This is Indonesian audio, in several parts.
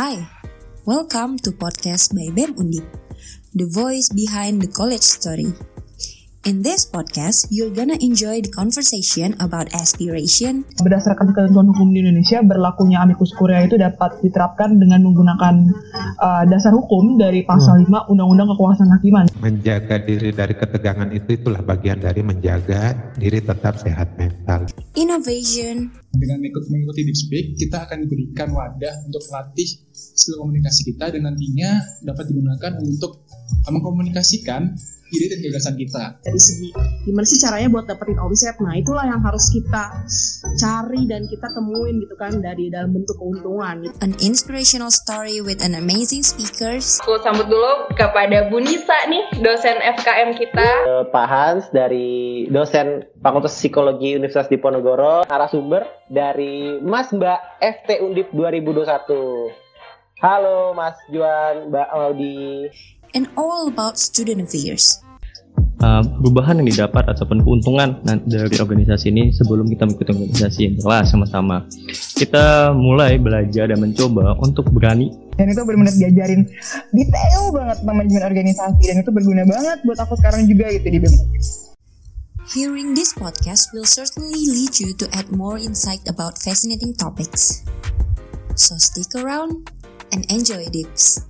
Hi, welcome to podcast by BEM Undip, the voice behind the college story. In this podcast, you're gonna enjoy the conversation about aspiration, Berdasarkan ketentuan hukum di Indonesia, berlakunya amicus curiae itu dapat diterapkan dengan menggunakan uh, dasar hukum dari pasal 5 Undang-Undang Kekuasaan Hakiman. menjaga diri dari ketegangan itu itulah bagian dari menjaga diri tetap sehat mental. innovation, dengan ikut mengikuti Deep Speak, kita akan diberikan wadah untuk melatih skill komunikasi kita dan nantinya dapat digunakan untuk mengkomunikasikan ide dan gagasan kita. dari segi gimana sih caranya buat dapetin omset nah itulah yang harus kita cari dan kita temuin gitu kan dari dalam bentuk keuntungan gitu. an inspirational story with an amazing speakers, Aku sambut dulu kepada Bu Nisa nih, dosen FKM kita. Eh, Pak Hans dari dosen Fakultas Psikologi Universitas Diponegoro, narasumber dari Mas Mbak FT Undip 2021. Halo Mas Juan, Mbak Audi. And all about student affairs. uh, perubahan yang didapat ataupun keuntungan dari organisasi ini sebelum kita mengikuti organisasi yang jelas sama-sama. Kita mulai belajar dan mencoba untuk berani Dan itu benar-benar diajarin detail banget tentang manajemen organisasi dan itu berguna banget buat aku sekarang juga gitu di BEM. Hearing this podcast will certainly lead you to add more insight about fascinating topics. So stick around and enjoy Dips.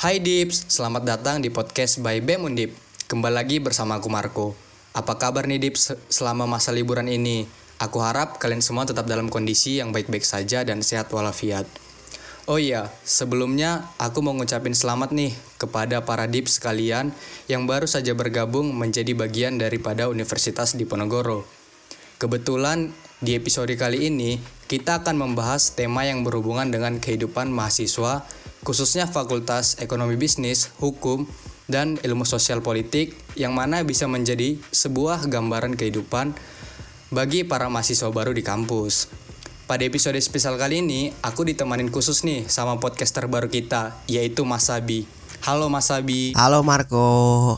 Hai Dips, selamat datang di podcast by BEM Undip. Kembali lagi bersama aku Marco. Apa kabar nih Dips selama masa liburan ini? Aku harap kalian semua tetap dalam kondisi yang baik-baik saja dan sehat walafiat. Oh iya, sebelumnya aku mau ngucapin selamat nih kepada para Dips sekalian yang baru saja bergabung menjadi bagian daripada Universitas Diponegoro. Kebetulan di episode kali ini kita akan membahas tema yang berhubungan dengan kehidupan mahasiswa, khususnya Fakultas Ekonomi Bisnis, Hukum, dan Ilmu Sosial Politik yang mana bisa menjadi sebuah gambaran kehidupan bagi para mahasiswa baru di kampus. Pada episode spesial kali ini, aku ditemanin khusus nih sama podcaster baru kita, yaitu Mas Sabi. Halo Mas Sabi. Halo Marco.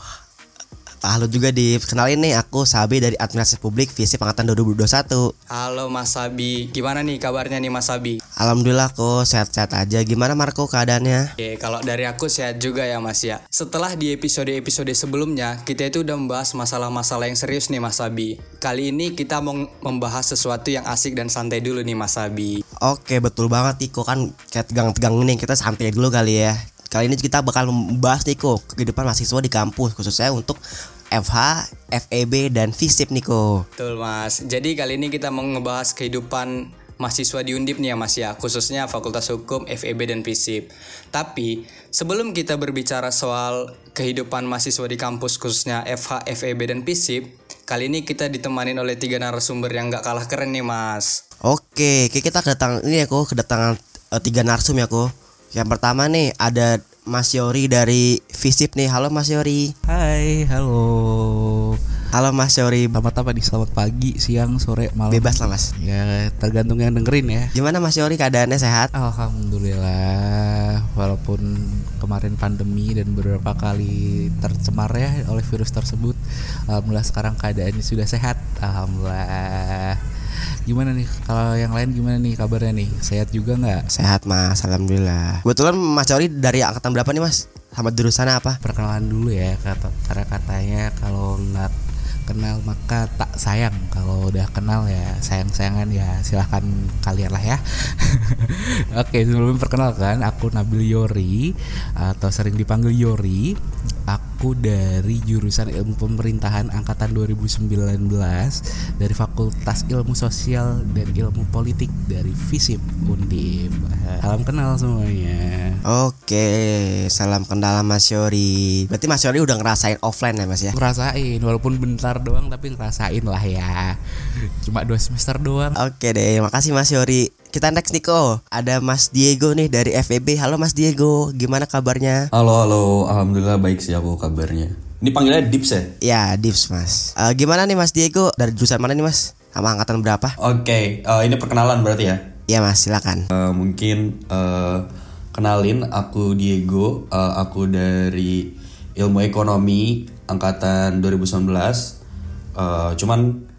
Halo juga di kenalin nih aku Sabi dari Administrasi Publik Visip Angkatan 2021. Halo Mas Sabi. Gimana nih kabarnya nih Mas Sabi? Alhamdulillah kok sehat-sehat aja. Gimana Marco keadaannya? Oke, kalau dari aku sehat juga ya Mas ya. Setelah di episode-episode sebelumnya, kita itu udah membahas masalah-masalah yang serius nih Mas Sabi. Kali ini kita mau membahas sesuatu yang asik dan santai dulu nih Mas Sabi. Oke betul banget Tiko kan kayak tegang-tegang ini kita santai dulu kali ya. Kali ini kita bakal membahas Niko kehidupan mahasiswa di kampus khususnya untuk FH, FEB dan FISIP Niko. Betul Mas. Jadi kali ini kita mau ngebahas kehidupan mahasiswa di Undip nih ya Mas ya, khususnya Fakultas Hukum, FEB dan FISIP. Tapi sebelum kita berbicara soal kehidupan mahasiswa di kampus khususnya FH, FEB dan FISIP, kali ini kita ditemanin oleh tiga narasumber yang gak kalah keren nih Mas. Oke, kita kedatangan ini aku kedatangan eh, tiga narsum ya aku. Yang pertama nih ada Mas Yori dari FISIP nih. Halo Mas Yori. Hai, halo. Halo Mas Yori. Selamat apa nih? Selamat pagi, siang, sore, malam. Bebas lah Mas. Ya, tergantung yang dengerin ya. Gimana Mas Yori keadaannya sehat? Alhamdulillah, walaupun kemarin pandemi dan beberapa kali tercemar ya oleh virus tersebut, alhamdulillah sekarang keadaannya sudah sehat. Alhamdulillah. Gimana nih? Kalau yang lain gimana nih kabarnya nih? Sehat juga nggak? Sehat Mas, alhamdulillah. Kebetulan Mas Yori dari angkatan berapa nih Mas? Sama jurusan apa? Perkenalan dulu ya, kata karena katanya kalau nggak kenal maka tak sayang. Kalau udah kenal ya sayang sayangan ya silahkan kalian lah ya. Oke sebelum perkenalkan aku Nabil Yori atau sering dipanggil Yori. Aku dari jurusan ilmu pemerintahan angkatan 2019 dari Fakultas Ilmu Sosial dan Ilmu Politik dari FISIP Undip. Salam kenal semuanya. Oke, salam kenal Mas Yori. Berarti Mas Yori udah ngerasain offline ya Mas ya? ngerasain walaupun bentar doang tapi ngerasain lah ya cuma dua semester doang Oke deh, makasih Mas Yori. Kita next Niko, ada Mas Diego nih dari FEB. Halo Mas Diego, gimana kabarnya? Halo halo, alhamdulillah baik sih aku kabarnya. Ini panggilnya Dips ya? Ya, Dips Mas. Eh, gimana nih Mas Diego? Dari jurusan mana nih Mas? Sama angkatan berapa? Oke, eh, ini perkenalan berarti ya? Iya Mas, silakan. Eh, mungkin eh, kenalin aku Diego, eh, aku dari Ilmu Ekonomi angkatan 2019 Eh, cuman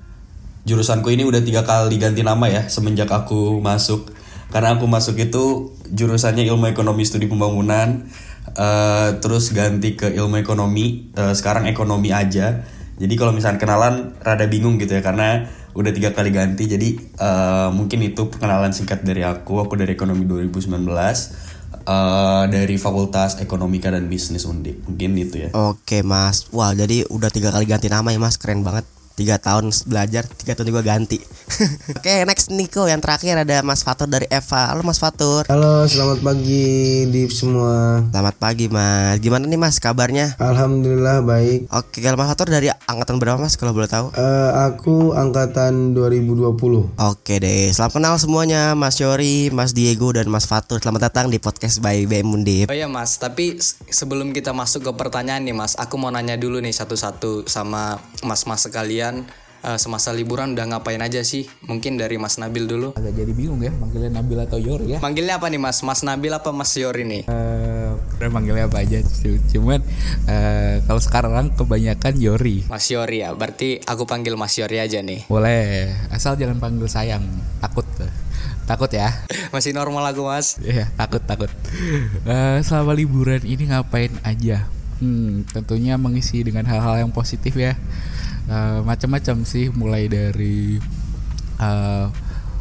jurusanku ini udah tiga kali ganti nama ya semenjak aku masuk. Karena aku masuk itu jurusannya ilmu ekonomi studi pembangunan, eh, terus ganti ke ilmu ekonomi, eh, sekarang ekonomi aja. Jadi kalau misalnya kenalan rada bingung gitu ya karena udah tiga kali ganti. Jadi eh, mungkin itu perkenalan singkat dari aku. Aku dari ekonomi 2019 eh, dari Fakultas Ekonomika dan Bisnis Undip. Mungkin itu ya. Oke mas, wah jadi udah tiga kali ganti nama ya mas, keren banget. Tiga tahun belajar, tiga tahun juga ganti. Oke next Niko yang terakhir ada Mas Fatur dari Eva. Halo Mas Fatur. Halo, selamat pagi di semua. Selamat pagi Mas. Gimana nih Mas kabarnya? Alhamdulillah baik. Oke kalau Mas Fatur dari angkatan berapa Mas kalau boleh tahu? Eh, aku angkatan 2020. Oke deh, selamat kenal semuanya Mas Yori, Mas Diego dan Mas Fatur. Selamat datang di podcast by BM Undip. Oh iya mas, tapi sebelum kita masuk ke pertanyaan nih mas, aku mau nanya dulu nih satu-satu sama mas-mas sekalian. Eh, semasa liburan udah ngapain aja sih? Mungkin dari Mas Nabil dulu. Agak jadi bingung ya manggilnya Nabil atau Yor ya. Manggilnya apa nih mas? Mas Nabil apa Mas Yori nih? Eh, udah manggilnya apa aja cu- cuman eh, kalau sekarang kebanyakan Yori Mas Yori ya, berarti aku panggil Mas Yori aja nih. boleh asal jangan panggil sayang takut takut ya Masih normal aku mas. Iya takut takut Eh, selama liburan ini ngapain aja hmm, tentunya mengisi dengan hal-hal yang positif ya Eh, macam-macam sih mulai dari eh,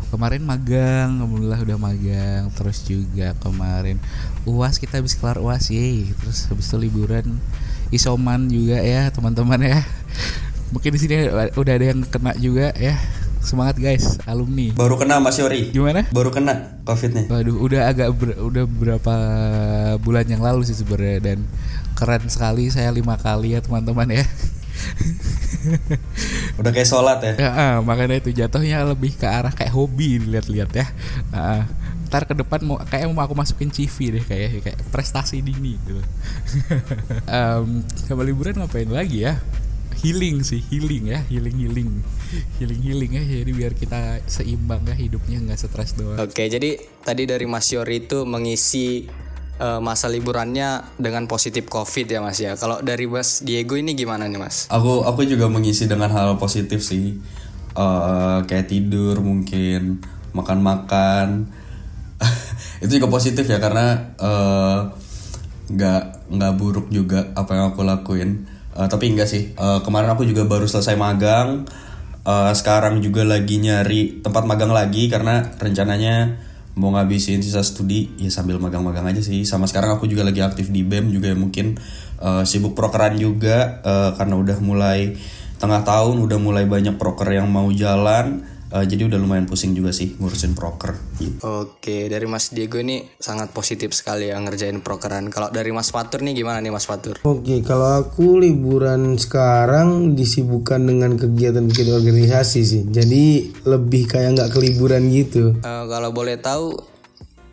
kemarin magang alhamdulillah udah magang terus juga kemarin uas kita habis kelar uas ye terus habis itu liburan isoman juga ya teman-teman ya mungkin di sini udah ada yang kena juga ya semangat guys alumni Baru kena Mas Yori. Gimana? Baru kena COVID-nya. Waduh, udah agak ber- udah beberapa bulan yang lalu sih sebenarnya dan keren sekali saya lima kali ya teman-teman ya. Udah kayak sholat ya. Ya, ah, makanya itu jatuhnya lebih ke arah kayak hobi dilihat-lihat ya. Ah, ntar ke depan mau kayak mau aku masukin CV deh kayak kayak prestasi dini gitu. Em, sama liburan ngapain lagi ya? Healing sih, healing ya, healing healing, healing healing ya. Jadi biar kita seimbang ya hidupnya nggak stres doang. Oke, jadi tadi dari Mas Yori itu mengisi eh, masa liburannya dengan positif COVID ya Mas ya. Kalau dari Mas Diego ini gimana nih Mas? Aku aku juga mengisi dengan hal positif sih. Eh, kayak tidur mungkin, makan-makan. itu juga positif ya karena eh, nggak nggak buruk juga apa yang aku lakuin. Eh, tapi enggak sih. Eh, kemarin aku juga baru selesai magang. Eh, sekarang juga lagi nyari tempat magang lagi karena rencananya mau ngabisin sisa studi ya sambil magang-magang aja sih. Sama sekarang aku juga lagi aktif di BEM juga ya mungkin eh, sibuk prokeran juga eh, karena udah mulai tengah tahun udah mulai banyak proker yang mau jalan. Eh, jadi udah lumayan pusing juga sih ngurusin proker gitu. Oke, dari Mas Diego ini sangat positif sekali ya ngerjain prokeran. Kalau dari Mas Fatur nih gimana nih Mas Fatur? Oke, kalau aku liburan sekarang disibukkan dengan kegiatan-kegiatan organisasi sih. Jadi lebih kayak nggak keliburan gitu. Eh, kalau boleh tahu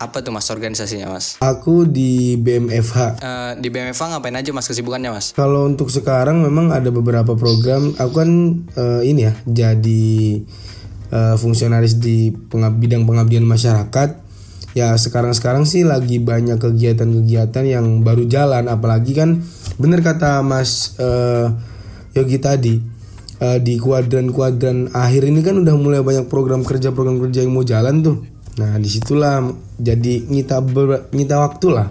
apa tuh Mas organisasinya Mas? Aku di BMFH. Eh, di BMFA ngapain aja Mas kesibukannya Mas? Kalau untuk sekarang memang ada beberapa program. Aku kan eh, ini ya jadi eh, fungsionaris di pengab- bidang pengabdian masyarakat. Ya sekarang-sekarang sih lagi banyak kegiatan-kegiatan yang baru jalan. Apalagi kan bener kata Mas eh, Yogi tadi eh, di kuadran-kuadran akhir ini kan udah mulai banyak program kerja program kerja yang mau jalan tuh. Nah di situlah jadi nyita ber- nyita waktu lah.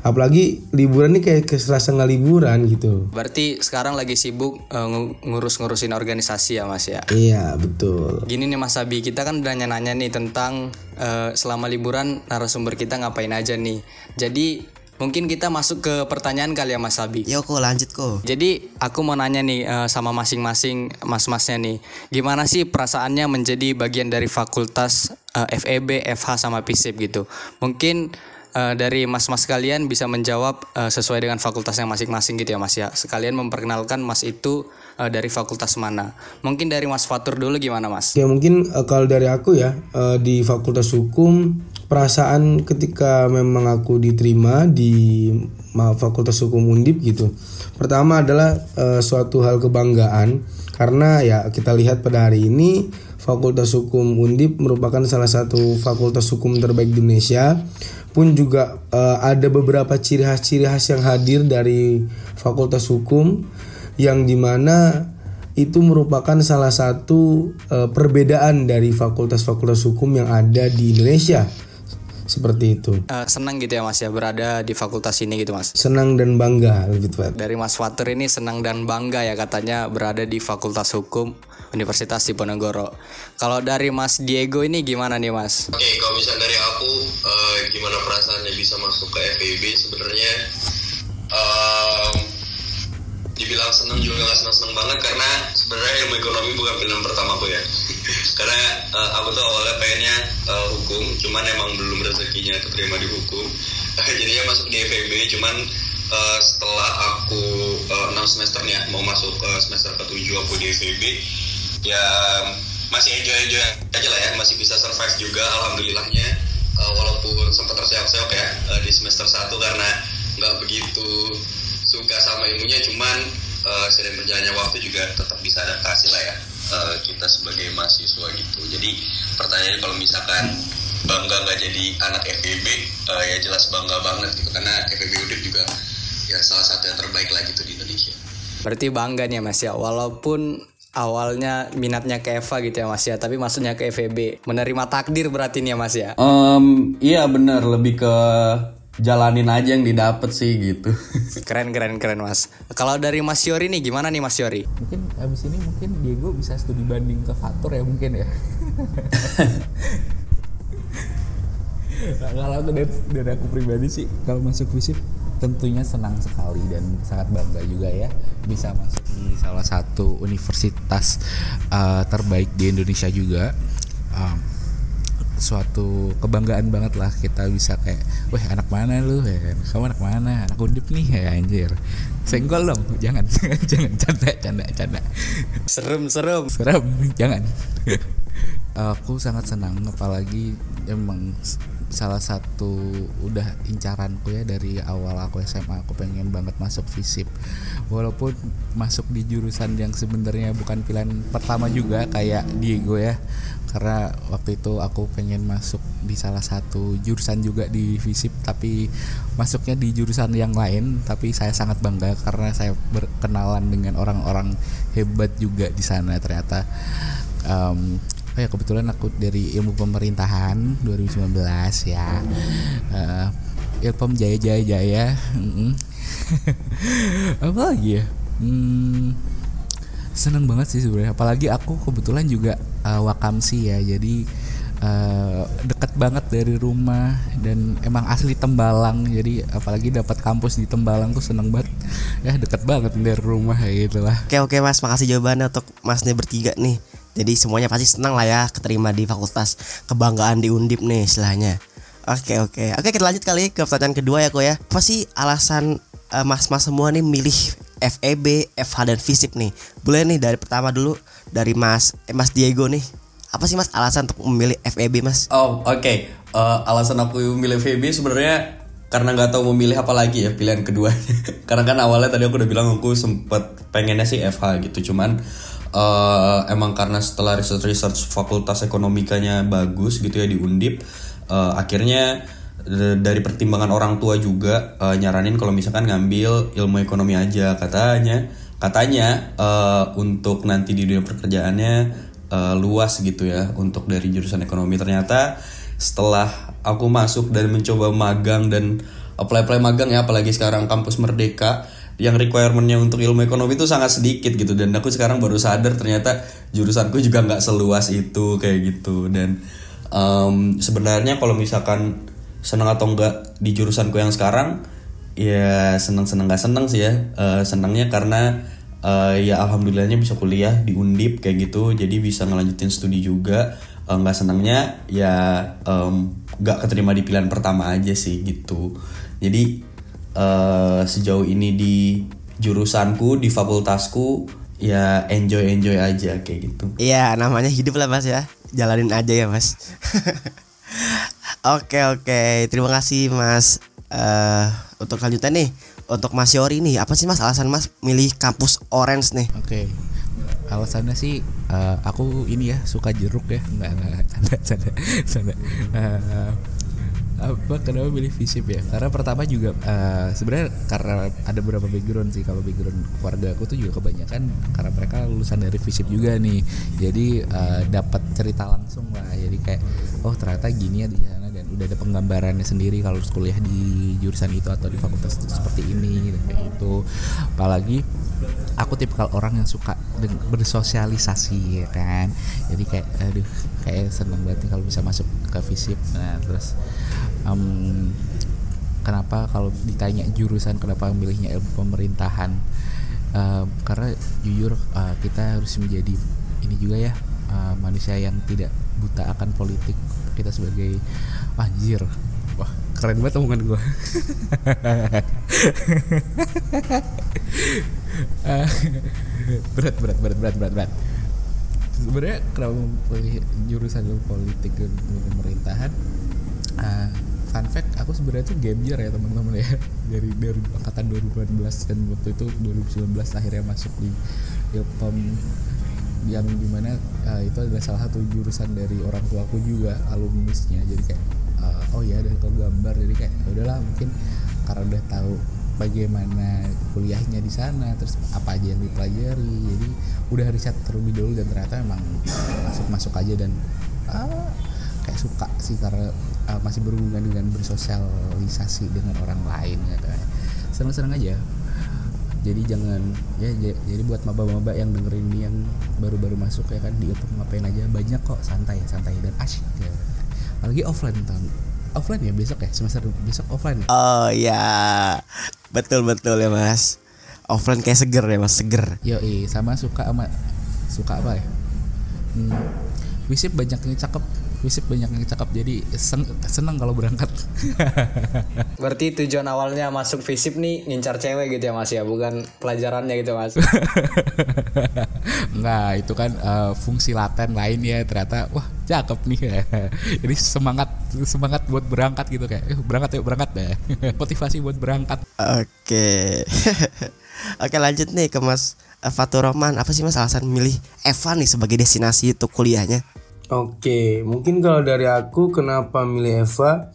Apalagi liburan ini kayak keserasa nggak liburan gitu. Berarti sekarang lagi sibuk ngu- ngurus-ngurusin organisasi ya Mas ya? Iya betul. Gini nih Mas Abi, kita kan udah nanya-nanya nih tentang eh, selama liburan narasumber kita ngapain aja nih. Jadi mungkin kita masuk ke pertanyaan kali ya Mas Abi. Yo kok lanjut kok. Jadi aku mau nanya nih eh, sama masing-masing mas-masnya nih, gimana sih perasaannya menjadi bagian dari fakultas eh, FEB, FH sama PISIP gitu? Mungkin eh, dari mas-mas kalian bisa menjawab eh, sesuai dengan fakultasnya masing-masing gitu ya Mas ya. Sekalian memperkenalkan Mas itu eh, dari fakultas mana. Mungkin dari Mas Fatur dulu gimana Mas? Ya mungkin eh, kalau dari aku ya eh, di Fakultas Hukum perasaan ketika memang aku diterima di Fakultas Hukum Undip gitu. Pertama adalah eh, suatu hal kebanggaan karena ya kita lihat pada hari ini Fakultas Hukum Undip merupakan salah satu fakultas hukum terbaik di Indonesia pun juga eh, ada beberapa ciri khas-ciri khas yang hadir dari Fakultas Hukum yang di mana itu merupakan salah satu uh, perbedaan dari fakultas-fakultas hukum yang ada di Indonesia seperti itu. Uh, senang gitu ya mas ya berada di fakultas ini gitu mas. Senang dan bangga lebih tepat. Dari Mas Fatur ini senang dan bangga ya katanya berada di fakultas hukum Universitas Diponegoro. Kalau dari Mas Diego ini gimana nih mas? Oke kalau misalnya dari aku uh, gimana perasaannya bisa masuk ke FEB sebenarnya um, dibilang senang juga nggak senang senang banget karena sebenarnya ilmu ekonomi bukan pilihan pertama aku ya. Karena uh, aku tuh awalnya pengennya uh, hukum cuman emang belum rezekinya keterima di hukum. Jadinya masuk di FEB cuman uh, setelah aku uh, 6 semester nih ya mau masuk uh, semester ke-7 aku di FEB ya masih enjoy enjoy aja lah ya masih bisa survive juga alhamdulillahnya. Uh, walaupun sempat terseok-seok ya uh, di semester 1 karena nggak begitu suka sama ilmunya cuman uh, sering berjalannya waktu juga tetap bisa adaptasi lah ya uh, kita sebagai mahasiswa gitu. Jadi pertanyaannya kalau misalkan bangga nggak jadi anak FEB uh, ya jelas bangga banget gitu karena FEB Udip juga ya salah satu yang terbaik lah gitu di Indonesia. Berarti bangga nih mas ya. Walaupun awalnya minatnya ke Eva gitu ya mas ya tapi maksudnya ke FEB menerima takdir berarti nih ya mas ya? Um, iya benar. Lebih ke jalanin aja yang didapat sih gitu. keren keren keren mas. Kalau dari Mas Yori nih gimana nih Mas Yori? Mungkin abis ini mungkin Diego bisa studi banding ke Fatur ya mungkin ya. Nah, kalau aku dari, dari aku pribadi sih kalau masuk visip tentunya senang sekali dan sangat bangga juga ya bisa masuk di salah satu universitas uh, terbaik di Indonesia juga. Um, suatu kebanggaan banget lah kita bisa kayak wah anak mana lu? Ya kamu anak mana? Anak undip nih. Ya anjir. Senggol dong. Jangan jangan jangan. Canda canda canda. Serem serem. Serem. Jangan. Aku sangat senang apalagi emang salah satu udah incaranku ya dari awal aku SMA aku pengen banget masuk FISIP. Walaupun masuk di jurusan yang sebenarnya bukan pilihan pertama juga kayak Diego ya karena waktu itu aku pengen masuk di salah satu jurusan juga di FISIP tapi masuknya di jurusan yang lain tapi saya sangat bangga karena saya berkenalan dengan orang-orang hebat juga di sana ternyata. Um, oh ya kebetulan aku dari ilmu pemerintahan 2019 ya. Uh, Ilpom Jaya Jaya Jaya apa lagi ya? Hmm, seneng banget sih sebenarnya. Apalagi aku kebetulan juga uh, wakamsi ya. Jadi uh, deket banget dari rumah dan emang asli Tembalang. Jadi apalagi dapat kampus di Tembalang tuh seneng banget. Ya deket banget dari rumah kayak gitu lah. Oke oke mas, makasih jawabannya untuk masnya bertiga nih. Jadi semuanya pasti senang lah ya keterima di fakultas kebanggaan di Undip nih istilahnya. Oke oke, oke kita lanjut kali ke pertanyaan kedua ya kok ya. Apa sih alasan eh, mas-mas semua nih milih FEB, FH dan FISIP nih? Boleh nih dari pertama dulu dari mas eh, Mas Diego nih. Apa sih mas alasan untuk memilih FEB mas? Oh oke, Eh, alasan aku milih FEB sebenarnya karena nggak tahu memilih apa lagi ya pilihan kedua. karena kan awalnya tadi aku udah bilang aku sempet pengennya sih FH gitu, cuman eh, emang karena setelah research research fakultas ekonomikanya bagus gitu ya di Undip, eh, akhirnya dari pertimbangan orang tua juga eh, nyaranin kalau misalkan ngambil ilmu ekonomi aja. Katanya katanya eh, untuk nanti di dunia pekerjaannya eh, luas gitu ya untuk dari jurusan ekonomi. Ternyata setelah aku masuk dan mencoba magang dan apply apply magang ya apalagi sekarang kampus merdeka yang requirementnya untuk ilmu ekonomi itu sangat sedikit gitu. Dan aku sekarang baru sadar ternyata jurusanku juga nggak seluas itu kayak gitu. Dan em, sebenarnya kalau misalkan senang atau enggak di jurusanku yang sekarang ya seneng seneng nggak seneng sih ya. Eh, senangnya karena eh, ya alhamdulillahnya bisa kuliah di undip kayak gitu. Jadi bisa ngelanjutin studi juga. Eh, nggak senangnya ya nggak keterima di pilihan pertama aja sih gitu. Jadi eh, sejauh ini di jurusanku di fakultasku ya enjoy enjoy aja kayak gitu Iya namanya hidup lah mas ya Jalanin aja ya mas Oke oke Terima kasih mas eh Untuk selanjutnya nih Untuk mas Yori nih Apa sih mas alasan mas milih kampus Orange nih Oke. Alasannya sih eh, aku ini ya suka jeruk ya. Enggak enggak canda canda canda. Eh, apa kenapa pilih FISIP ya? Karena pertama juga eh, sebenarnya karena ada beberapa background sih. Kalau background keluarga aku tuh juga kebanyakan karena mereka lulusan dari FISIP juga nih. Jadi eh, dapat cerita langsung lah. Jadi kayak oh ternyata gini ya di sana dan udah ada penggambarannya sendiri kalau kuliah di jurusan itu atau di fakultas itu seperti ini dan kayak itu apalagi aku tipikal orang yang suka bersosialisasi ya kan? Jadi kayak aduh kayak seneng banget kalau bisa masuk ke FISIP. Nah terus em, kenapa kalau ditanya jurusan kenapa milihnya ilmu pemerintahan? Em, karena jujur eh, kita harus menjadi ini juga ya eh, manusia yang tidak buta akan politik kita sebagai anjir keren banget omongan gue berat berat berat berat berat berat. Sebenarnya kenapa memilih jurusan politik dan pemerintahan Ah, fun fact aku sebenarnya tuh gamer ya teman-teman ya. Dari dari angkatan 2018 dan waktu itu 2019 akhirnya masuk di ilkom yang di mana ah, itu adalah salah satu jurusan dari orang tuaku juga alumnisnya. Jadi kayak oh ya ada gambar. Jadi kayak "Ya udahlah mungkin karena udah tahu bagaimana kuliahnya di sana terus apa aja yang dipelajari. Jadi udah riset terlebih dahulu dan ternyata emang masuk masuk aja dan ah, kayak suka sih karena uh, masih berhubungan dengan bersosialisasi dengan orang lain ya. Kayak seneng-seneng aja. Jadi jangan ya jadi buat maba-maba yang dengerin ini yang baru-baru masuk ya kan di ngapain aja banyak kok santai santai dan asyik ya. Apalagi offline tahun offline ya besok ya semester besok offline ya? Oh ya, betul betul ya mas. Offline kayak seger ya mas, seger. Yo sama suka sama suka apa ya? Hmm, Wisip banyak yang cakep, Wisip banyak yang cakep jadi sen- seneng kalau berangkat. Berarti tujuan awalnya masuk FISIP nih ngincar cewek gitu ya Mas ya, bukan pelajarannya gitu Mas. Enggak, itu kan eh, fungsi laten lain ya ternyata wah cakep nih jadi semangat semangat buat berangkat gitu kayak eh, berangkat yuk berangkat deh motivasi buat berangkat Oke, oke lanjut nih ke mas Fatur Roman. Apa sih mas alasan milih Eva nih sebagai destinasi untuk kuliahnya? Oke, mungkin kalau dari aku kenapa milih Eva?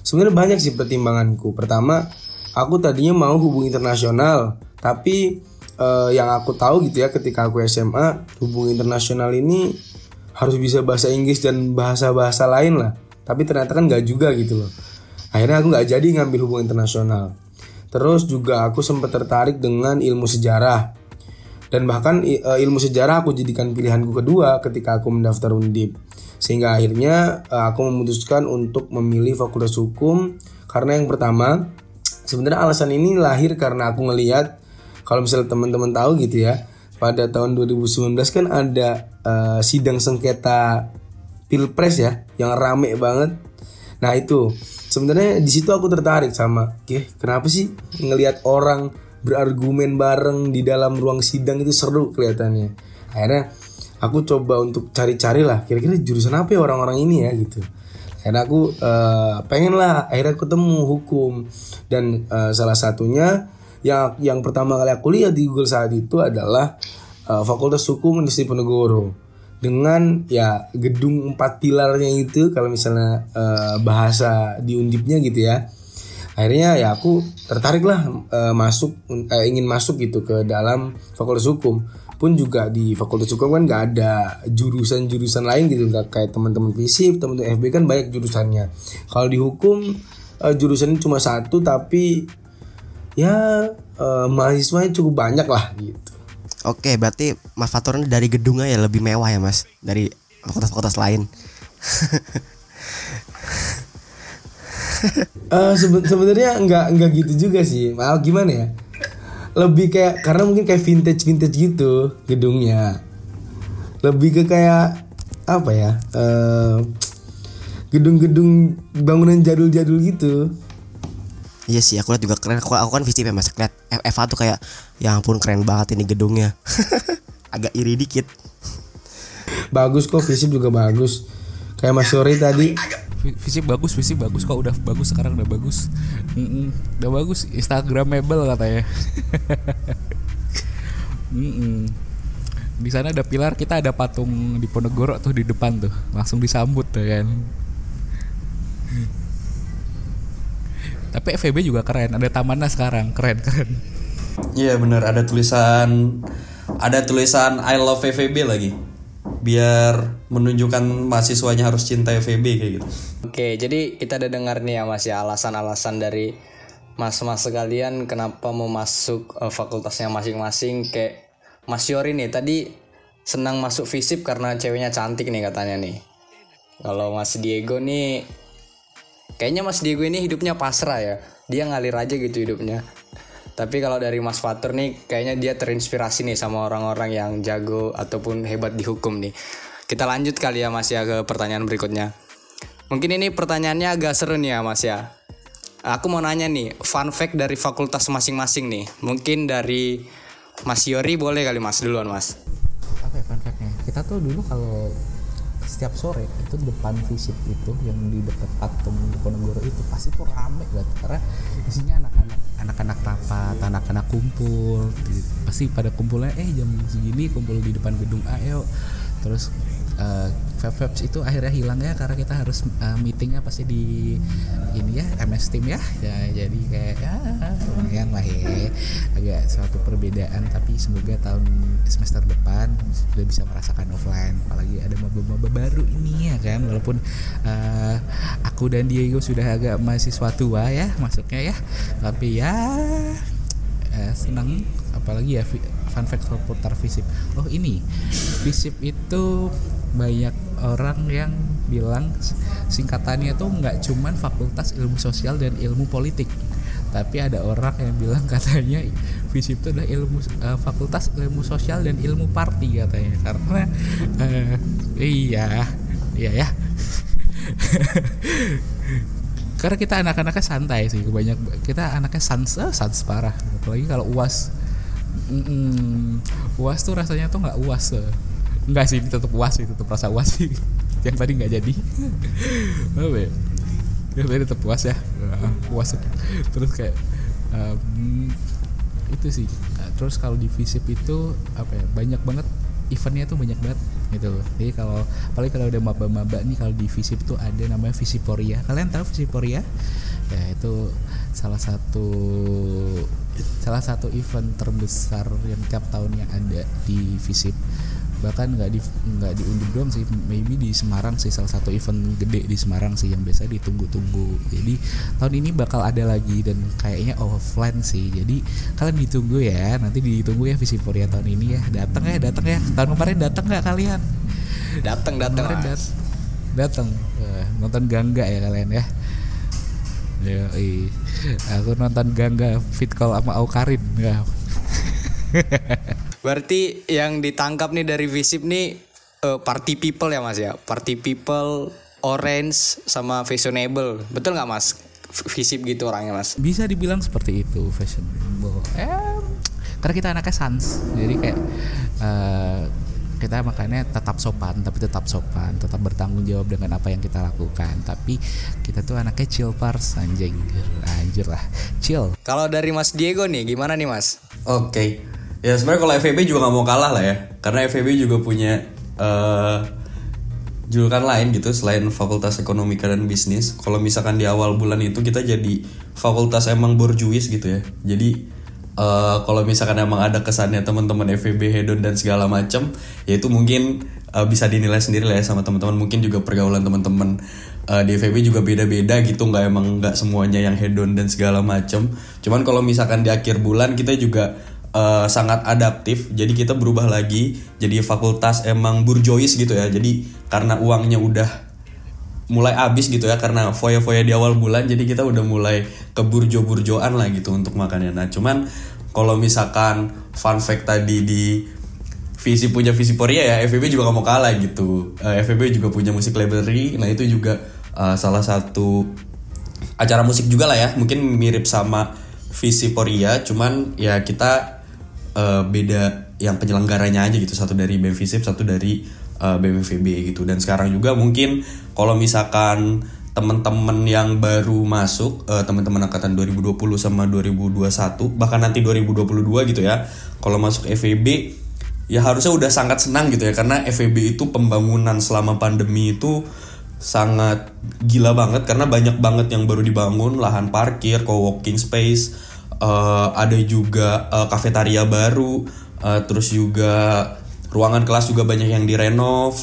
Sebenarnya banyak sih pertimbanganku. Pertama, aku tadinya mau hubungan internasional, tapi eh, yang aku tahu gitu ya ketika aku SMA, hubungan internasional ini harus bisa bahasa Inggris dan bahasa-bahasa lain lah. Tapi ternyata kan nggak juga gitu loh. Akhirnya aku nggak jadi ngambil hubungan internasional. Terus juga aku sempat tertarik dengan ilmu sejarah dan bahkan eh, ilmu sejarah aku jadikan pilihanku kedua ketika aku mendaftar Undip sehingga akhirnya eh, aku memutuskan untuk memilih Fakultas Hukum karena yang pertama sebenarnya alasan ini lahir karena aku ngelihat kalau misalnya teman-teman tahu gitu ya pada tahun 2019 kan ada eh, sidang sengketa pilpres ya yang rame banget Nah itu sebenarnya di situ aku tertarik sama, oke kenapa sih ngelihat orang berargumen bareng di dalam ruang sidang itu seru kelihatannya. Akhirnya aku coba untuk cari-cari lah, kira-kira jurusan apa ya orang-orang ini ya gitu. Akhirnya aku eh, pengen lah, akhirnya ketemu hukum dan eh, salah satunya yang yang pertama kali aku lihat di Google saat itu adalah eh, Fakultas Hukum Universitas Diponegoro dengan ya gedung empat pilarnya itu kalau misalnya eh, bahasa di undipnya gitu ya. Akhirnya ya aku tertarik lah eh, masuk eh, ingin masuk gitu ke dalam fakultas hukum. Pun juga di fakultas hukum kan nggak ada jurusan-jurusan lain gitu nggak kayak teman-teman fisip teman-teman FB kan banyak jurusannya. Kalau di hukum eh, jurusannya cuma satu tapi ya eh, mahasiswanya cukup banyak lah gitu Oke, berarti Mas Fatur ini dari gedungnya ya lebih mewah ya mas dari fakultas-fakultas lain. Eh seben- sebenarnya nggak nggak gitu juga sih. Maaf gimana ya? Lebih kayak karena mungkin kayak vintage vintage gitu gedungnya. Lebih ke kayak apa ya? eh, gedung-gedung bangunan jadul-jadul gitu. Iya sih, aku lihat juga keren. Aku, aku kan visip ya mas. Lihat F- Eva tuh kayak, ya ampun keren banget ini gedungnya. Agak iri dikit. Bagus kok visip juga bagus. Kayak Mas Sori tadi. Visip bagus, visip bagus kok udah bagus sekarang udah bagus. Mm-mm, udah bagus Instagramable katanya. Mm-mm. Di sana ada pilar, kita ada patung di Ponegoro tuh di depan tuh, langsung disambut tuh kan. Tapi FEB juga keren, ada tamannya sekarang, keren keren. Iya bener ada tulisan ada tulisan I love FEB lagi biar menunjukkan mahasiswanya harus cinta FEB kayak gitu. Oke, jadi kita udah dengar nih ya Mas ya alasan-alasan dari mas-mas sekalian kenapa mau masuk eh, fakultasnya masing-masing kayak Mas Yori nih tadi senang masuk FISIP karena ceweknya cantik nih katanya nih. Kalau Mas Diego nih kayaknya Mas Diego ini hidupnya pasrah ya. Dia ngalir aja gitu hidupnya. Tapi kalau dari Mas Fatur nih kayaknya dia terinspirasi nih sama orang-orang yang jago ataupun hebat di hukum nih. Kita lanjut kali ya Mas ya ke pertanyaan berikutnya. Mungkin ini pertanyaannya agak seru nih ya Mas ya. Aku mau nanya nih, fun fact dari fakultas masing-masing nih. Mungkin dari Mas Yori boleh kali Mas duluan Mas. Apa ya fun fact-nya? Kita tuh dulu kalau setiap sore itu depan visip itu yang di dekat patung Diponegoro itu pasti tuh rame banget. Karena isinya anak-anak anak-anak rapat anak-anak kumpul pasti pada kumpulnya eh jam segini kumpul di depan gedung A yuk. Terus uh, Vapes itu akhirnya hilang ya karena kita harus uh, meetingnya pasti di ini ya MS Team ya, ya jadi kayak ya lumayan lah ya. Agak suatu perbedaan tapi semoga tahun semester depan sudah bisa merasakan offline. Apalagi ada maba-maba baru ini ya kan walaupun uh, aku dan Diego sudah agak mahasiswa tua ya masuknya ya. Tapi ya eh, senang. Apalagi ya fun fact seputar FISIP oh ini FISIP itu banyak orang yang bilang singkatannya tuh nggak cuman fakultas ilmu sosial dan ilmu politik. Tapi ada orang yang bilang katanya FISIP itu adalah ilmu eh, fakultas ilmu sosial dan ilmu party katanya. Karena eh, iya iya ya. Karena kita anak-anaknya santai sih banyak kita anaknya sans eh, sans parah. Apalagi kalau uas. Mm-mm. uas tuh rasanya tuh nggak uas eh. Nggak sih tetap uas sih tetap rasa uas sih. Yang tadi nggak jadi. Apa ya? Yang tadi tetap uas ya. Ah, uas terus kayak em, itu sih. Terus kalau di visip itu apa ya banyak banget eventnya tuh banyak banget gitu jadi kalau apalagi kalau udah maba-maba nih kalau di visip tuh ada namanya visiporia kalian tahu visiporia ya itu salah satu salah satu event terbesar yang tiap tahunnya ada di visip bahkan nggak di nggak di Undip doang sih maybe di Semarang sih salah satu event gede di Semarang sih yang biasa ditunggu-tunggu. Jadi tahun ini bakal ada lagi dan kayaknya offline sih. Jadi kalian ditunggu ya nanti ditunggu ya Visiporia tahun ini ya. Datang ya datang ya. Tahun kemarin datang nggak kalian? Datang datang kemarin Mas. dat datang Eh, nonton Gangga ya kalian ya. Ya, aku nonton Gangga fit call sama Aukarin. Ya. Berarti yang ditangkap nih dari Visip nih eh, party people ya Mas ya. Party people orange sama fashionable. Betul nggak Mas? Visip gitu orangnya Mas. bisa dibilang seperti itu fashionable eh, karena kita anaknya sans jadi kayak eh, kita makanya tetap sopan tapi tetap sopan tetap bertanggung jawab dengan apa yang kita lakukan tapi kita tuh anaknya chill pars anjing anjir lah chill Kalau dari Mas Diego nih gimana nih Mas? Oke. Ya sebenarnya kalau FEB juga nggak mau kalah lah ya. Karena FEB juga punya eh, julukan lain gitu selain Fakultas Ekonomika dan Bisnis. Kalau misalkan di awal bulan itu kita jadi fakultas emang borjuis gitu ya. Jadi eh, kalau misalkan emang ada kesannya teman-teman FEB hedon dan segala macam, ya itu mungkin eh, bisa dinilai sendiri lah ya sama teman-teman. Mungkin juga pergaulan teman-teman eh, di FEB juga beda-beda gitu. Nggak emang nggak semuanya yang hedon dan segala macam. Cuman kalau misalkan di akhir bulan kita juga eh, sangat adaptif jadi kita berubah lagi jadi fakultas emang burjois gitu ya. Jadi karena uangnya udah mulai habis gitu ya karena foya-foya di awal bulan jadi kita udah mulai ke burjo-burjoan lah gitu untuk makannya. Nah cuman kalau misalkan fun fact tadi di visi punya visi Poria ya FEB juga gak mau kalah gitu. Eh, FEB juga punya musik library nah itu juga eh, salah satu acara musik juga lah ya. Mungkin mirip sama visi Poria cuman ya kita eh, beda yang penyelenggaranya aja gitu. Satu dari BEM Visip satu dari eh, BMFB gitu. Dan sekarang juga mungkin kalau misalkan teman-teman yang baru masuk eh, teman-teman angkatan 2020 sama 2021 bahkan nanti 2022 gitu ya kalau masuk FEB ya harusnya udah sangat senang gitu ya. Karena FEB itu pembangunan selama pandemi itu sangat gila banget. Karena banyak banget yang baru dibangun lahan parkir, co-working space, eh, ada juga eh, kafetaria baru, eh, terus juga ruangan kelas juga banyak yang direnov,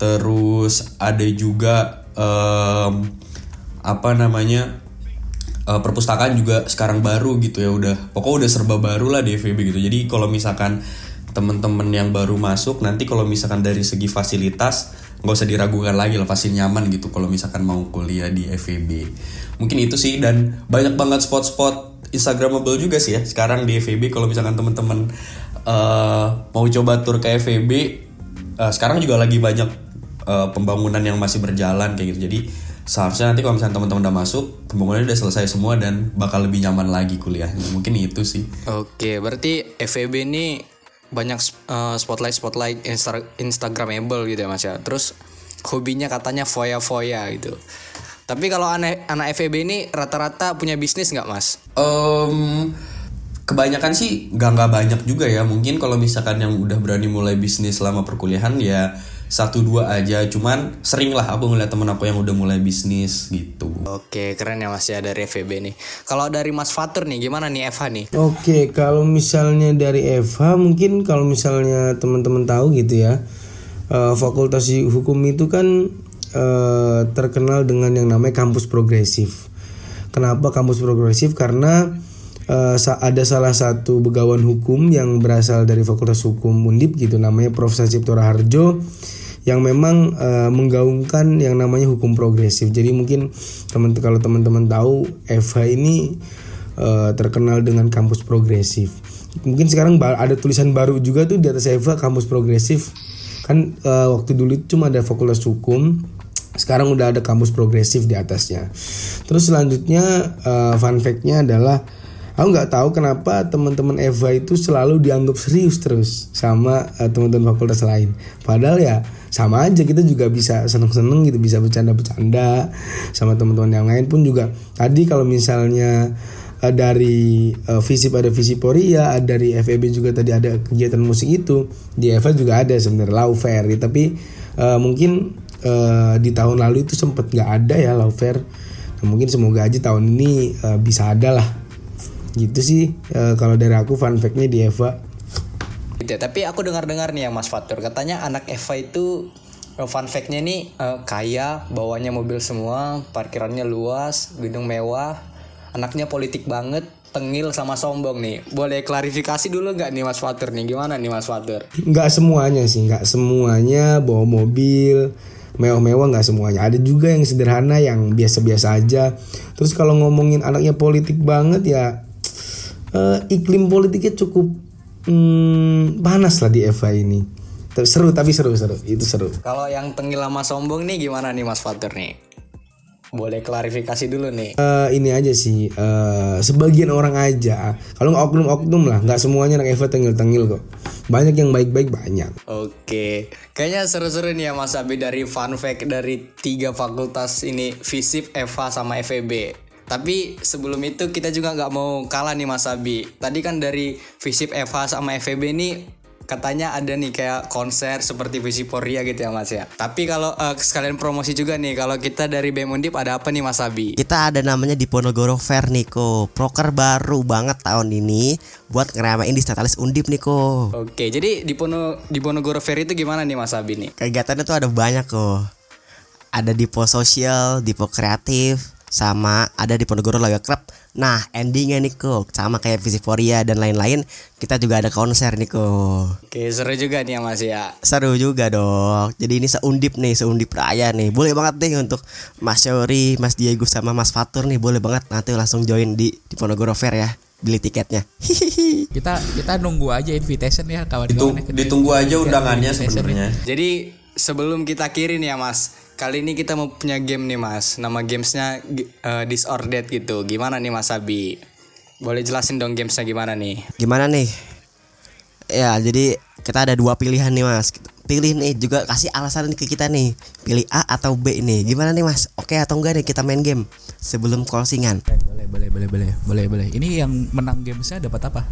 terus ada juga em, apa namanya eh, perpustakaan juga sekarang baru gitu ya udah pokoknya udah serba baru lah di FEB gitu. Jadi kalau misalkan temen-temen yang baru masuk nanti kalau misalkan dari segi fasilitas nggak usah diragukan lagi lah pasti nyaman gitu kalau misalkan mau kuliah di FEB mungkin itu sih dan banyak banget spot-spot instagramable juga sih ya sekarang di FEB kalau misalkan temen-temen eh, mau coba tur ke FEB eh, sekarang juga lagi banyak eh, pembangunan yang masih berjalan kayak gitu jadi seharusnya nanti kalau misalnya teman-teman udah masuk pembangunannya udah selesai semua dan bakal lebih nyaman lagi kuliahnya mungkin itu sih Oke, berarti FEB ini banyak spotlight spotlight insta instagramable gitu ya mas ya. Terus hobinya katanya foya-foya gitu. Tapi kalau anak anak FEB ini rata-rata punya bisnis nggak mas? Em, kebanyakan sih nggak nggak banyak juga ya mungkin kalau misalkan yang udah berani mulai bisnis selama perkuliahan ya satu dua aja cuman sering lah aku ngeliat temen aku yang udah mulai bisnis gitu Oke, keren ya mas ya dari FEB nih. Kalau dari Mas Fatur nih, gimana nih FH nih? Oke, kalau misalnya dari FH mungkin kalau misalnya teman-teman tahu gitu ya, eh, Fakultas Hukum itu kan eh, terkenal dengan yang namanya kampus progresif. Kenapa kampus progresif? Karena sa- ada salah satu begawan hukum yang berasal dari Fakultas Hukum Undip gitu, namanya Profesor Cipto Raharjo yang memang eh, menggaungkan yang namanya hukum progresif. Jadi mungkin teman kalau teman-teman tahu FH ini eh, terkenal dengan kampus progresif. Mungkin sekarang ada tulisan baru juga tuh di atas FH kampus progresif. Kan eh, waktu dulu cuma ada fakultas hukum, sekarang udah ada kampus progresif di atasnya. Terus selanjutnya eh, fun fact-nya adalah aku nggak tahu kenapa teman-teman Eva itu selalu dianggap serius terus sama eh, teman-teman fakultas lain. Padahal ya sama aja kita juga bisa seneng-seneng gitu, bisa bercanda-bercanda sama teman-teman yang lain pun juga. Tadi kalau misalnya eh, dari eh, Visip ada Visiporia, ada dari FEB juga tadi ada kegiatan musik itu. Di Eva juga ada sebenarnya Fair, tapi eh, mungkin eh, di tahun lalu itu sempat nggak ada ya Law Fair. Nah, mungkin semoga aja tahun ini eh, bisa ada lah. Gitu sih eh, kalau dari aku fun fact-nya di Eva. Gitu ya. Tapi aku dengar-dengar nih ya Mas Fatur, katanya anak Eva itu fun fact-nya nih eh, kaya, bawanya mobil semua, parkirannya luas, gedung mewah, anaknya politik banget, tengil sama sombong nih. Boleh klarifikasi dulu nggak nih Mas Fatur nih? Gimana nih Mas Fatur? nggak semuanya sih nggak semuanya bawa mobil mewah-mewah nggak semuanya. Ada juga yang sederhana yang biasa-biasa aja. Terus kalau ngomongin anaknya politik banget ya eh, iklim politiknya cukup hmm, panas lah di Eva ini. Seru tapi seru seru. Itu seru. Kalau yang tengil sama sombong nih gimana nih Mas Fatur nih? Boleh klarifikasi dulu nih. Eh, ini aja sih eh, sebagian orang aja kalau nggak oknum-oknum lah nggak semuanya anak Eva tengil-tengil kok banyak yang baik-baik banyak Oke, kayaknya seru-seru nih ya Mas Abi dari fun fact dari tiga fakultas ini FISIP, EVA, sama FEB. Tapi sebelum itu kita juga nggak mau kalah nih Mas Abi. Tadi kan dari FISIP, EVA, sama FEB ini katanya ada nih kayak konser seperti Visiporia gitu ya Mas ya. Tapi kalau eh, sekalian promosi juga nih, kalau kita dari BEM Undip ada apa nih Mas Abi? Kita ada namanya Diponegoro Fair Niko Proker baru banget tahun ini Buat ngeramain di Statalis Undip Niko Oke, jadi di Pono di Ponorogo Fair itu gimana nih Mas Abi nih? Kegiatannya tuh ada banyak kok Ada Dipo Sosial, Dipo Kreatif Sama ada di Ponegoro Laga Club Nah endingnya nih kok Sama kayak Visiporia dan lain-lain Kita juga ada konser nih kok Oke, seru juga nih ya Mas ya. Seru juga dong Jadi ini seundip nih Seundip raya nih. Boleh banget deh untuk Mas Syori Mas Diego sama Mas Fatur nih Boleh banget. Nanti langsung join di, di Ponegoro Fair ya Beli tiketnya. Kita kita nunggu aja invitation ya kawan-kawan. ditunggu aja undangannya sebenarnya. Jadi sebelum kita kirim ya Mas, kali ini kita mau punya game nih Mas. Nama gamesnya uh, That gitu. Gimana nih Mas Abi? Boleh jelasin dong gamesnya gimana nih? Gimana nih? Ya jadi kita ada dua pilihan nih mas Pilih nih juga kasih alasan ke kita nih Pilih A atau B nih Gimana nih mas? Oke atau enggak nih kita main game Sebelum closingan Boleh boleh boleh boleh boleh boleh. Ini yang menang gamesnya dapat apa?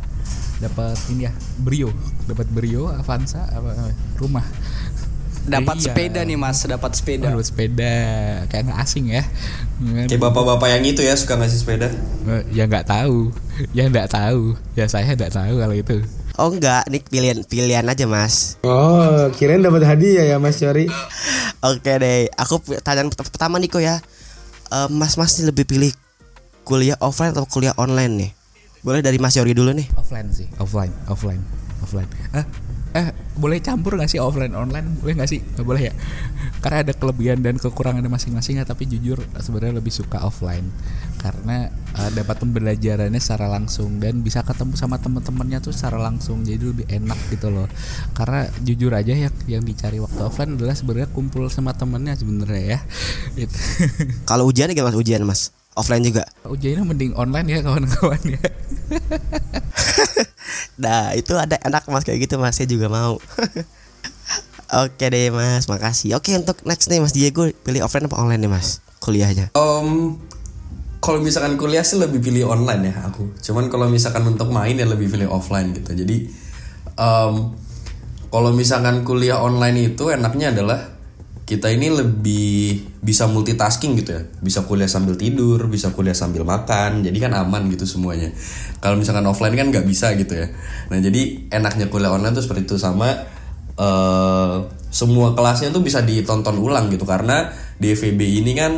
Dapat ini ya Brio, dapat Brio, Avanza, apa rumah. Dapat Iya. sepeda nih mas dapat sepeda Dapat sepeda kayak nggak asing ya. Kayak bapak-bapak yang itu ya suka ngasih sepeda. Eh, Ya nggak tahu, ya nggak tahu, ya saya nggak tahu kalau itu. Oh enggak, ini pilihan pilihan aja mas. Oh, kirain dapat hadiah ya Mas Yori. Oke deh, aku pert- pertama nih kok ya. Eh, mas Mas nih lebih pilih kuliah offline atau kuliah online nih? Boleh dari Mas Yori dulu nih. Offline sih, offline, offline, offline. Eh, eh boleh campur nggak sih offline online? Boleh nggak sih? Nggak boleh ya? Karena ada kelebihan dan kekurangannya masing-masing ya. Tapi jujur sebenarnya lebih suka offline karena eh, dapat pembelajarannya secara langsung dan bisa ketemu sama teman-temannya tuh secara langsung. Jadi lebih enak gitu loh. Karena jujur aja yang yang dicari waktu offline adalah sebenarnya kumpul sama temennya sebenarnya ya. Gitu. Kalau ujian gimana mas? Ujian mas? Offline juga? Ujiannya mending online ya kawan-kawan ya. Nah itu ada enak mas. Kayak gitu mas. Saya juga mau. Oke deh mas. Makasih. Oke untuk next nih mas Diego Pilih offline apa online nih mas? Kuliahnya. Om, kalau misalkan kuliah sih lebih pilih online ya aku. Cuman kalau misalkan untuk main ya lebih pilih offline gitu. Jadi em, kalau misalkan kuliah online itu enaknya adalah kita ini lebih bisa multitasking gitu ya. Bisa kuliah sambil tidur, bisa kuliah sambil makan. Jadi kan aman gitu semuanya. Kalau misalkan offline kan nggak bisa gitu ya. Nah jadi enaknya kuliah online tuh seperti itu sama eh semua kelasnya tuh bisa ditonton ulang gitu karena di FEB ini kan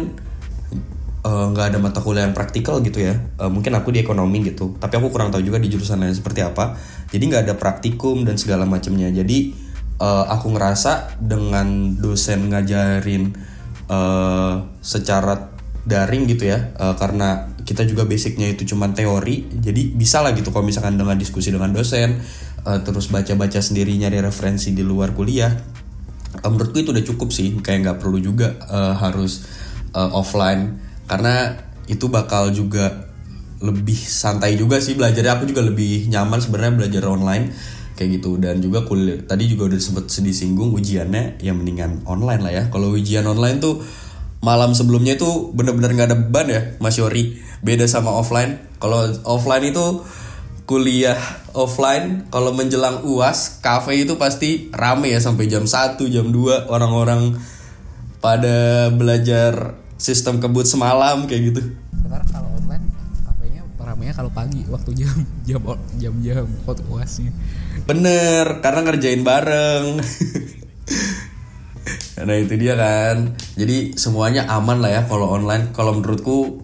eh, nggak ada mata kuliah yang praktikal gitu ya Eh, mungkin aku di ekonomi gitu tapi aku kurang tahu juga di jurusan lain seperti apa jadi nggak ada praktikum dan segala macamnya jadi eh, aku ngerasa dengan dosen ngajarin eh, secara daring gitu ya eh, karena kita juga basicnya itu cuma teori jadi bisa lah gitu kalau misalkan dengan diskusi dengan dosen eh, terus baca-baca sendiri nyari referensi di luar kuliah Eh, menurutku itu udah cukup sih kayak nggak perlu juga eh, harus eh, offline karena itu bakal juga lebih santai juga sih belajarnya aku juga lebih nyaman sebenarnya belajar online kayak gitu. Dan juga kuliah tadi juga udah sempet disinggung ujiannya ya mendingan online lah ya. Kalau ujian online tuh malam sebelumnya itu bener-bener nggak ada beban ya Mas Yori. Beda sama offline. Kalau offline itu kuliah offline kalau menjelang UAS kafe itu pasti rame ya sampai jam 1 jam 2 orang-orang pada belajar sistem kebut semalam kayak gitu. Sekarang kalau online ramenya kalau pagi waktu jam jam jam jam waktu uasnya. bener karena ngerjain bareng. Nah itu dia kan. Jadi semuanya aman lah ya kalau online. Kalau menurutku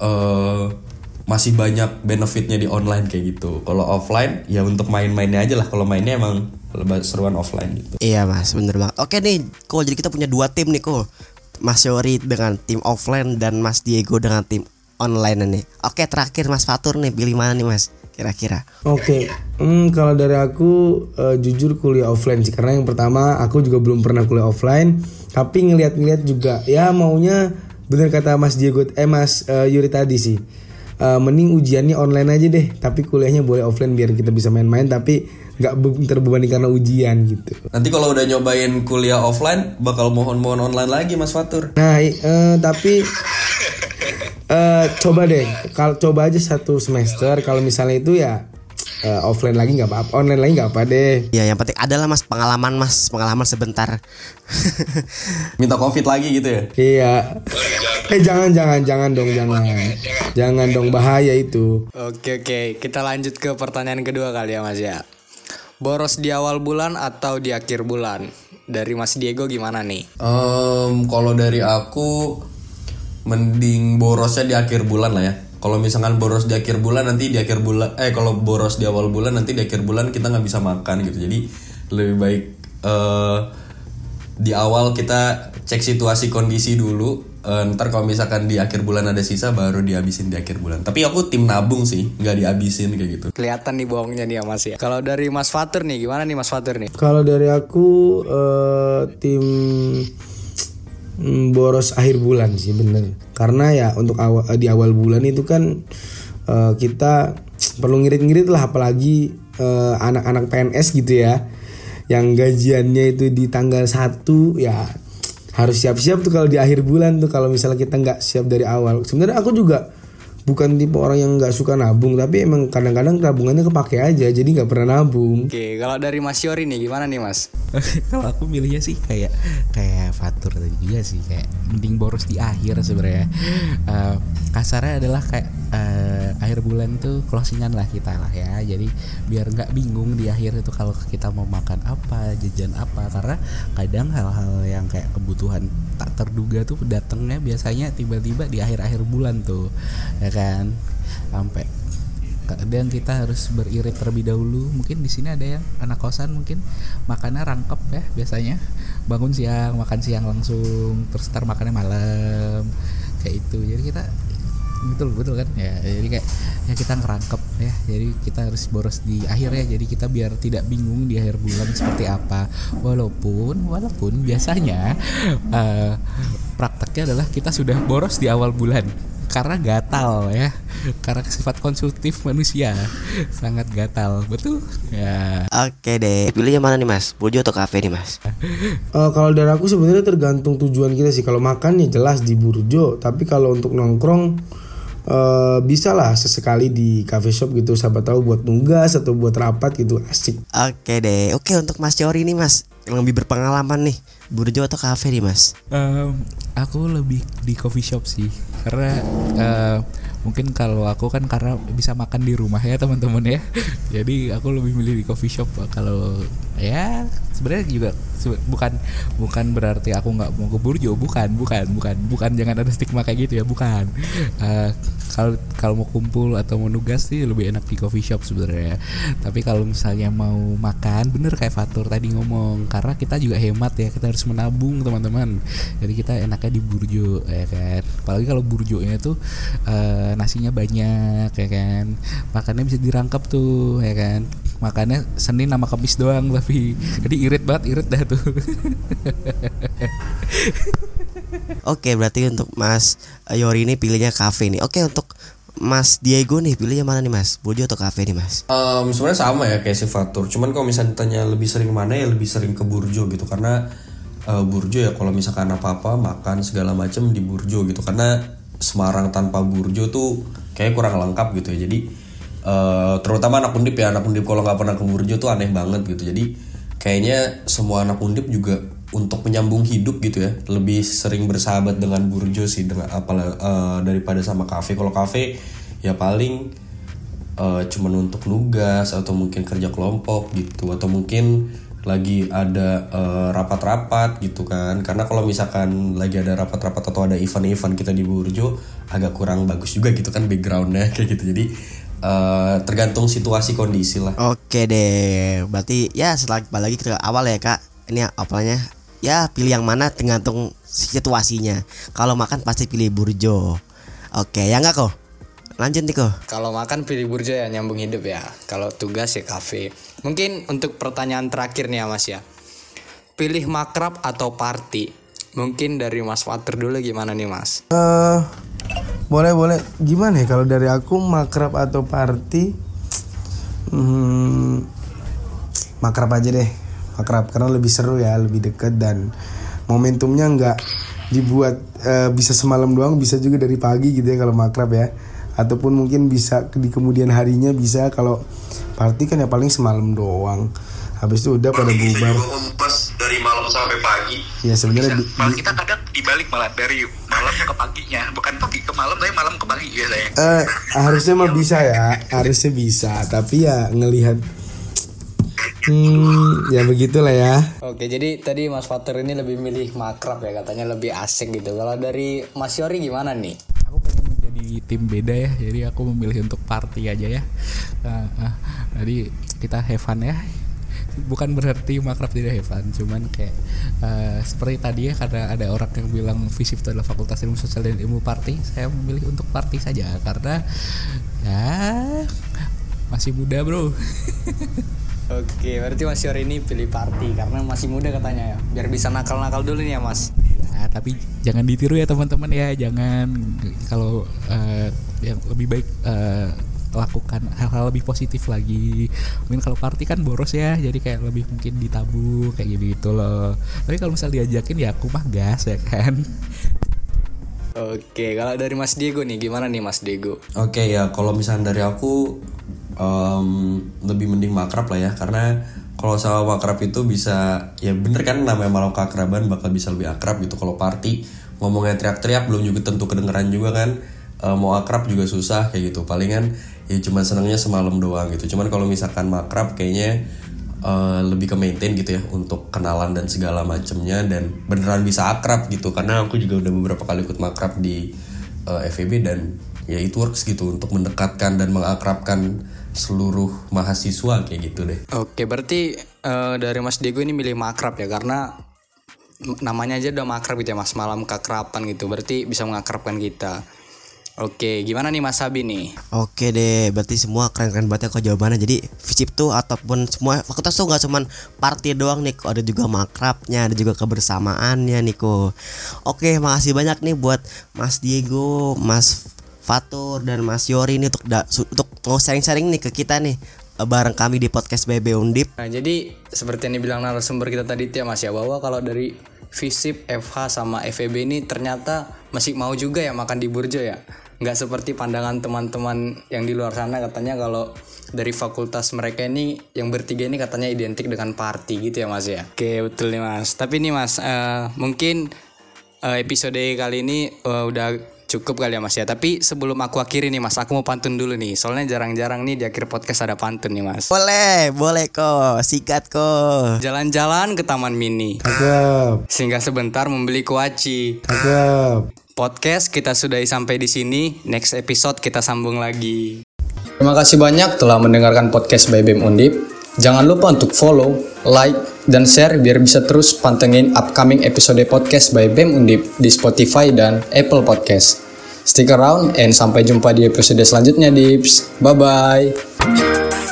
eh masih banyak benefitnya di online kayak gitu. Kalau offline ya untuk main-mainnya aja lah. Kalau mainnya emang lebih seruan offline gitu. Iya mas. Bener banget. Oke nih Ko jadi kita punya dua tim nih Ko Mas Yori dengan tim offline Dan Mas Diego dengan tim online nih Oke terakhir Mas Fatur nih Pilih mana nih mas? Kira-kira. Oke, hmm, kalau dari aku eh, jujur kuliah offline sih. Karena yang pertama aku juga belum pernah kuliah offline, tapi ngeliat-ngeliat juga ya maunya bener kata Mas Diego eh Mas eh, Yuri tadi sih, Eh, mending ujiannya online aja deh, tapi kuliahnya boleh offline biar kita bisa main-main tapi nggak be- terbebani karena ujian gitu. nanti kalau udah nyobain kuliah offline bakal mohon-mohon online lagi Mas Fatur. Nah, eh, tapi eh coba deh, kalau coba aja satu semester. Kalau misalnya itu ya eh, offline lagi nggak apa-apa, online lagi nggak apa deh. Ya yang penting adalah mas pengalaman mas Pengalaman sebentar minta covid lagi gitu ya Iya. Eh jangan jangan jangan dong jangan. Jangan dong bahaya itu. Oke oke, kita lanjut ke pertanyaan kedua kali ya Mas ya. Boros di awal bulan atau di akhir bulan? Dari Mas Diego gimana nih? Em, kalau dari aku mending borosnya di akhir bulan lah ya. Kalau misalkan boros di akhir bulan nanti di akhir bulan eh kalau boros di awal bulan nanti di akhir bulan kita nggak bisa makan gitu. Jadi lebih baik eh di awal kita cek situasi kondisi dulu. Eh, ntar kalau misalkan di akhir bulan ada sisa baru dihabisin di akhir bulan. Tapi aku tim nabung sih, nggak dihabisin kayak gitu. Kelihatan nih bohongnya nih ya Mas ya. Kalau dari Mas Fatur nih, gimana nih Mas Fatur nih? Kalau dari aku eh, tim boros akhir bulan sih bener. Karena ya untuk awal di awal bulan itu kan eh, kita perlu ngirit-ngirit lah apalagi eh, anak-anak PNS gitu ya. Yang gajiannya itu di tanggal 1 ya harus siap-siap tuh kalau di akhir bulan tuh kalau misalnya kita nggak siap dari awal. Sebenarnya aku juga bukan tipe orang yang nggak suka nabung tapi emang kadang-kadang tabungannya kepake aja jadi nggak pernah nabung Oke, kalau dari Mas Yori nih gimana nih Mas? kalau aku milihnya sih kayak kayak Fatur tadi juga sih kayak mending boros di akhir sebenarnya Eh, kasarnya adalah kayak eh, akhir bulan tuh closingan lah kita lah ya. Jadi biar nggak bingung di akhir itu kalau kita mau makan apa jajan apa. Karena kadang hal-hal yang kayak kebutuhan tak terduga tuh datangnya biasanya tiba-tiba di akhir-akhir bulan tuh ya kan? Sampai kadang kita harus beririt terlebih dahulu. Mungkin di sini ada yang anak kosan mungkin makannya rangkep ya biasanya. Bangun siang makan siang langsung terus ntar makannya malam kayak itu. Jadi kita betul betul kan? Ya jadi kayak ya kita ngerangkep ya. Jadi kita harus boros di akhir ya. Jadi kita biar tidak bingung di akhir bulan seperti apa. Walaupun walaupun biasanya eh, prakteknya adalah kita sudah boros di awal bulan. Karena gatal ya. Karena sifat konsumtif manusia. Sangat gatal. Betul? Ya. Oke deh, pilih yang mana nih mas? Burjo atau kafe nih mas? Eh, kalau dari aku sebenarnya tergantung tujuan kita sih. Kalau makan ya jelas di burjo, tapi kalau untuk nongkrong eh bisa lah sesekali di cafe shop gitu. Siapa tahu buat nugas atau buat rapat gitu asik. Oke deh, oke untuk mas Yori nih mas yang lebih berpengalaman nih Burjo atau kafe nih mas? Em, aku lebih di coffee shop sih karena eh, mungkin kalau aku kan karena bisa makan di rumah ya teman-teman ya jadi aku lebih milih di coffee shop kalau ya sebenarnya juga bukan bukan berarti aku nggak mau ke burjo. Bukan bukan bukan bukan. Jangan ada stigma kayak gitu ya bukan. Eh, kalau kalau mau kumpul atau mau nugas sih lebih enak di coffee shop sebenarnya. Tapi kalau misalnya mau makan bener kayak Fatur tadi ngomong karena kita juga hemat ya kita harus menabung teman-teman. Jadi kita enaknya di burjo ya kan. Apalagi kalau burjonya tuh eh, nasinya banyak ya kan. Makannya bisa dirangkap tuh ya kan. Makannya Senin sama Kamis doang tapi jadi irit banget irit dah tuh Oke berarti untuk mas Yori ini pilihnya kafe nih Oke untuk mas Diego nih pilihnya mana nih mas? Burjo atau kafe nih mas? Em, sebenarnya sama ya kayak si Fatur. Cuman kalau misalnya ditanya lebih sering mana ya lebih sering ke Burjo gitu karena eh, Burjo ya kalau misalkan apa-apa makan segala macem di Burjo gitu karena Semarang tanpa Burjo tuh kayak kurang lengkap gitu ya. Jadi eh, terutama anak undip ya anak undip kalau nggak pernah ke Burjo tuh aneh banget gitu. Jadi kayaknya semua anak undip juga untuk menyambung hidup gitu ya lebih sering bersahabat dengan Burjo sih dengan apalagi daripada sama kafe. Kalau kafe ya paling eh, cuman untuk nugas atau mungkin kerja kelompok gitu atau mungkin lagi ada eh, rapat-rapat gitu kan karena kalau misalkan lagi ada rapat-rapat atau ada event-event kita di Burjo agak kurang bagus juga gitu kan backgroundnya kayak gitu jadi eh, tergantung situasi kondisi lah Oke deh Berarti ya setelah balik lagi ke awal ya kak Ini apalnya Ya pilih yang mana tergantung situasinya Kalau makan pasti pilih Burjo Oke ya nggak kok? Lanjut nih kok Kalau makan pilih burjo ya nyambung hidup ya. Kalau tugas ya kafe. Mungkin untuk pertanyaan terakhir nih ya Mas ya. Pilih makrab atau party? Mungkin dari Mas Fatur dulu gimana nih Mas? Eh boleh boleh. Gimana ya kalau dari aku makrab atau party? Hmm, makrab aja deh. Makrab karena lebih seru ya lebih deket dan momentumnya nggak dibuat eh, bisa semalam doang bisa juga dari pagi gitu ya kalau makrab ya. Ataupun mungkin bisa di kemudian harinya bisa kalau party kan ya paling semalam doang. Habis itu udah pada bubar dari malam sampai pagi ya sebenarnya di- Malah kita kadang dibalik malah dari malam ke paginya, bukan pagi ke malam tapi malam ke pagi biasanya. Eh, harusnya mah bisa ya, harusnya bisa. Tapi ya ngelihat, hmm, ya begitulah ya. Oke, jadi tadi Mas Fatur ini lebih milih makrab ya katanya lebih asik gitu. Kalau dari Mas Yori gimana nih? di tim beda ya jadi aku memilih untuk party aja ya Nah, ah, jadi kita have fun ya bukan berarti makrab tidak fun cuman kayak eh, seperti tadi ya karena ada orang yang bilang FISIP itu adalah fakultas ilmu sosial dan ilmu party saya memilih untuk party saja karena ya masih muda bro Oke, berarti Mas Yori ini pilih party karena masih muda katanya ya. Biar bisa nakal-nakal dulu nih ya Mas. ya tapi jangan ditiru ya teman-teman ya jangan kalau eh, yang lebih baik eh, lakukan hal-hal lebih positif lagi mungkin kalau party kan boros ya jadi kayak lebih mungkin ditabung kayak gitu gitu loh tapi kalau misal diajakin ya aku mah gas ya kan Oke, kalau dari Mas Diego nih gimana nih Mas Diego? Oke ya, kalau misalnya dari aku em, lebih mending makrab lah ya, karena kalau sama makrab itu bisa ya bener kan namanya malam keakraban bakal bisa lebih akrab gitu. Kalau party ngomongnya teriak-teriak belum juga tentu kedengeran juga kan. Eh, mau akrab juga susah kayak gitu. Palingan ya cuma senangnya semalam doang gitu. Cuman kalau misalkan makrab kayaknya eh, lebih ke maintain gitu ya untuk kenalan dan segala macemnya dan beneran bisa akrab gitu karena aku juga udah beberapa kali ikut makrab di eh, FEB dan ya itu works gitu untuk mendekatkan dan mengakrabkan seluruh mahasiswa kayak gitu deh. Oke, berarti eh, dari Mas Diego ini milih makrab ya karena namanya aja udah makrab gitu ya Mas, malam keakraban gitu. Berarti bisa mengakrabkan kita. Oke, gimana nih Mas Sabi nih? Oke deh, berarti semua keren-keren banget ya kok jawabannya. Jadi FISIP tuh ataupun semua fakultas tuh nggak cuman party doang nih, ada juga makrabnya, ada juga kebersamaannya nih kok. Oke, makasih banyak nih buat Mas Diego, Mas Fatur dan Mas Yori nih untuk da- untuk mau sharing-sharing nih ke kita nih eh, bareng kami di podcast BB Undip. Nah, jadi seperti yang dibilang narasumber kita tadi ya Mas ya bahwa kalau dari FISIP, FH sama FEB ini ternyata masih mau juga ya makan di Burjo ya. Nggak seperti pandangan teman-teman yang di luar sana katanya kalau dari fakultas mereka ini yang bertiga ini katanya identik dengan party gitu ya Mas ya. Oke, betul nih Mas. Tapi nih Mas, eh, mungkin eh, episode kali ini eh, udah cukup kali ya Mas ya. Tapi sebelum aku akhiri nih Mas, aku mau pantun dulu nih. Soalnya jarang-jarang nih di akhir podcast ada pantun nih Mas. Boleh, boleh kok, sikat kok. Jalan-jalan ke Taman Mini. Cakep, Singgah sebentar membeli kuaci. cakep. Podcast kita sudahi sampai di sini. Next episode kita sambung lagi. Terima kasih banyak telah mendengarkan podcast by BEM Undip. Jangan lupa untuk follow, like, dan share biar bisa terus pantengin upcoming episode podcast by BEM Undip di Spotify dan Apple Podcast. Stick around and sampai jumpa di episode selanjutnya, Dips. Bye-bye.